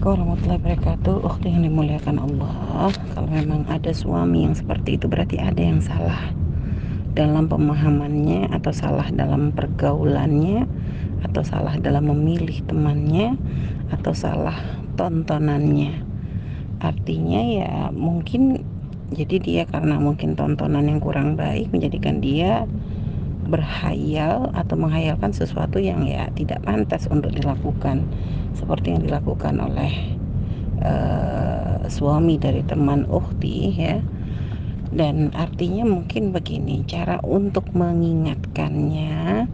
Assalamualaikum warahmatullahi wabarakatuh. Waktu yang dimuliakan Allah Kalau memang ada suami yang seperti itu Berarti ada yang salah Dalam pemahamannya Atau salah dalam pergaulannya Atau salah dalam memilih temannya Atau salah tontonannya. Artinya ya mungkin Jadi dia karena mungkin tontonan yang kurang baik Menjadikan dia berhayal atau menghayalkan sesuatu yang ya tidak pantas untuk dilakukan seperti yang dilakukan oleh uh, suami dari teman Ukti ya. Dan artinya mungkin begini cara untuk mengingatkannya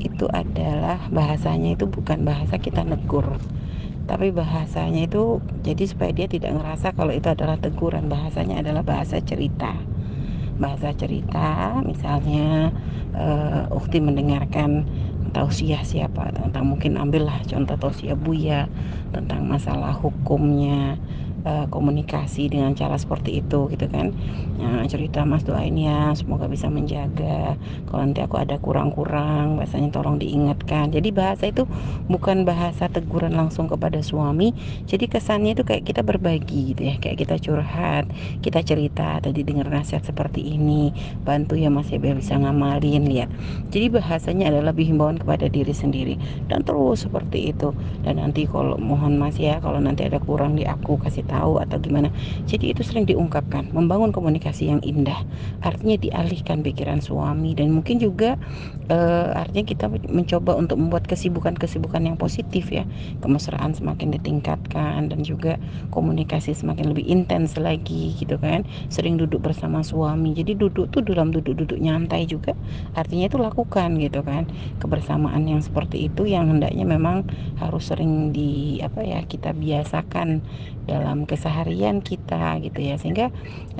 itu adalah bahasanya itu bukan bahasa kita negur tapi bahasanya itu jadi supaya dia tidak ngerasa kalau itu adalah teguran. Bahasanya adalah bahasa cerita. Bahasa cerita misalnya uh, Ukti mendengarkan tausiah siapa tentang mungkin ambillah contoh tausiah Buya tentang masalah hukumnya uh, komunikasi dengan cara seperti itu gitu kan. Nah, cerita mas doain ya semoga bisa menjaga. Kalau nanti aku ada kurang-kurang bahasanya tolong diingatkan. Jadi bahasa itu bukan bahasa teguran langsung kepada suami. Jadi kesannya itu kayak kita berbagi gitu ya kayak kita curhat kita cerita tadi dengar nasihat seperti ini. Bantu ya mas ya biar bisa ngamalin lihat. Jadi bahasanya adalah lebih himbauan kepada diri sendiri. Dan terus seperti itu. Dan nanti kalau mohon mas ya kalau nanti ada kurang di aku kasih tahu atau gimana. Jadi itu sering diungkapkan membangun komunikasi yang indah. Artinya dialihkan pikiran suami dan mungkin juga uh, artinya kita mencoba untuk membuat kesibukan-kesibukan yang positif ya. Kemesraan semakin ditingkatkan dan juga komunikasi semakin lebih intens lagi gitu kan. Sering duduk bersama suami. Jadi duduk tuh dalam duduk-duduk nyantai juga artinya itu lakukan gitu kan. Kebersamaan yang seperti itu yang hendaknya memang harus sering di apa ya kita biasakan dalam keseharian kita gitu ya. Sehingga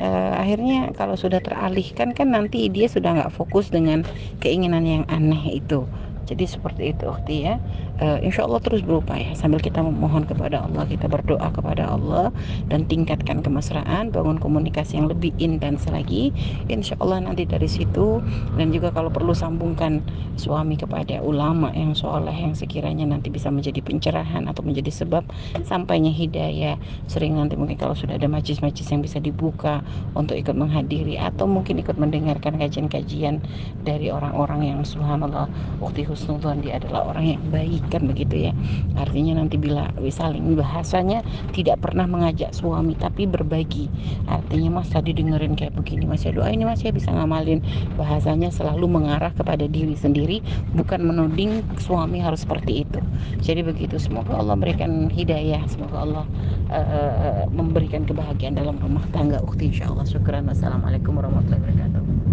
uh, akhirnya kalau sudah teralihkan kan nanti dia sudah nggak fokus dengan keinginan yang aneh itu. Jadi seperti itu waktu ya uh, insya Allah terus berupaya sambil kita memohon kepada Allah kita berdoa kepada Allah dan tingkatkan kemesraan bangun komunikasi yang lebih intens lagi. Insya Allah nanti dari situ. Dan juga kalau perlu sambungkan suami kepada ulama yang soleh yang sekiranya nanti bisa menjadi pencerahan atau menjadi sebab sampainya hidayah. Sering nanti mungkin kalau sudah ada majlis-majlis yang bisa dibuka untuk ikut menghadiri atau mungkin ikut mendengarkan kajian-kajian dari orang-orang yang subhanallah waktu husnudzon dia adalah orang yang baik kan begitu ya. Artinya nanti bila saling bahasanya tidak pernah mengajak suami tapi berbagi. Artinya mas tadi dengerin kayak begini mas ya doa ini mas ya bisa ngamalin. Bahasanya selalu mengarah kepada diri sendiri bukan menuding suami harus seperti itu. Jadi begitu semoga Allah berikan hidayah semoga Allah uh, memberikan kebahagiaan dalam rumah tangga. Ukti insyaallah syukran wassalamualaikum warahmatullahi wabarakatuh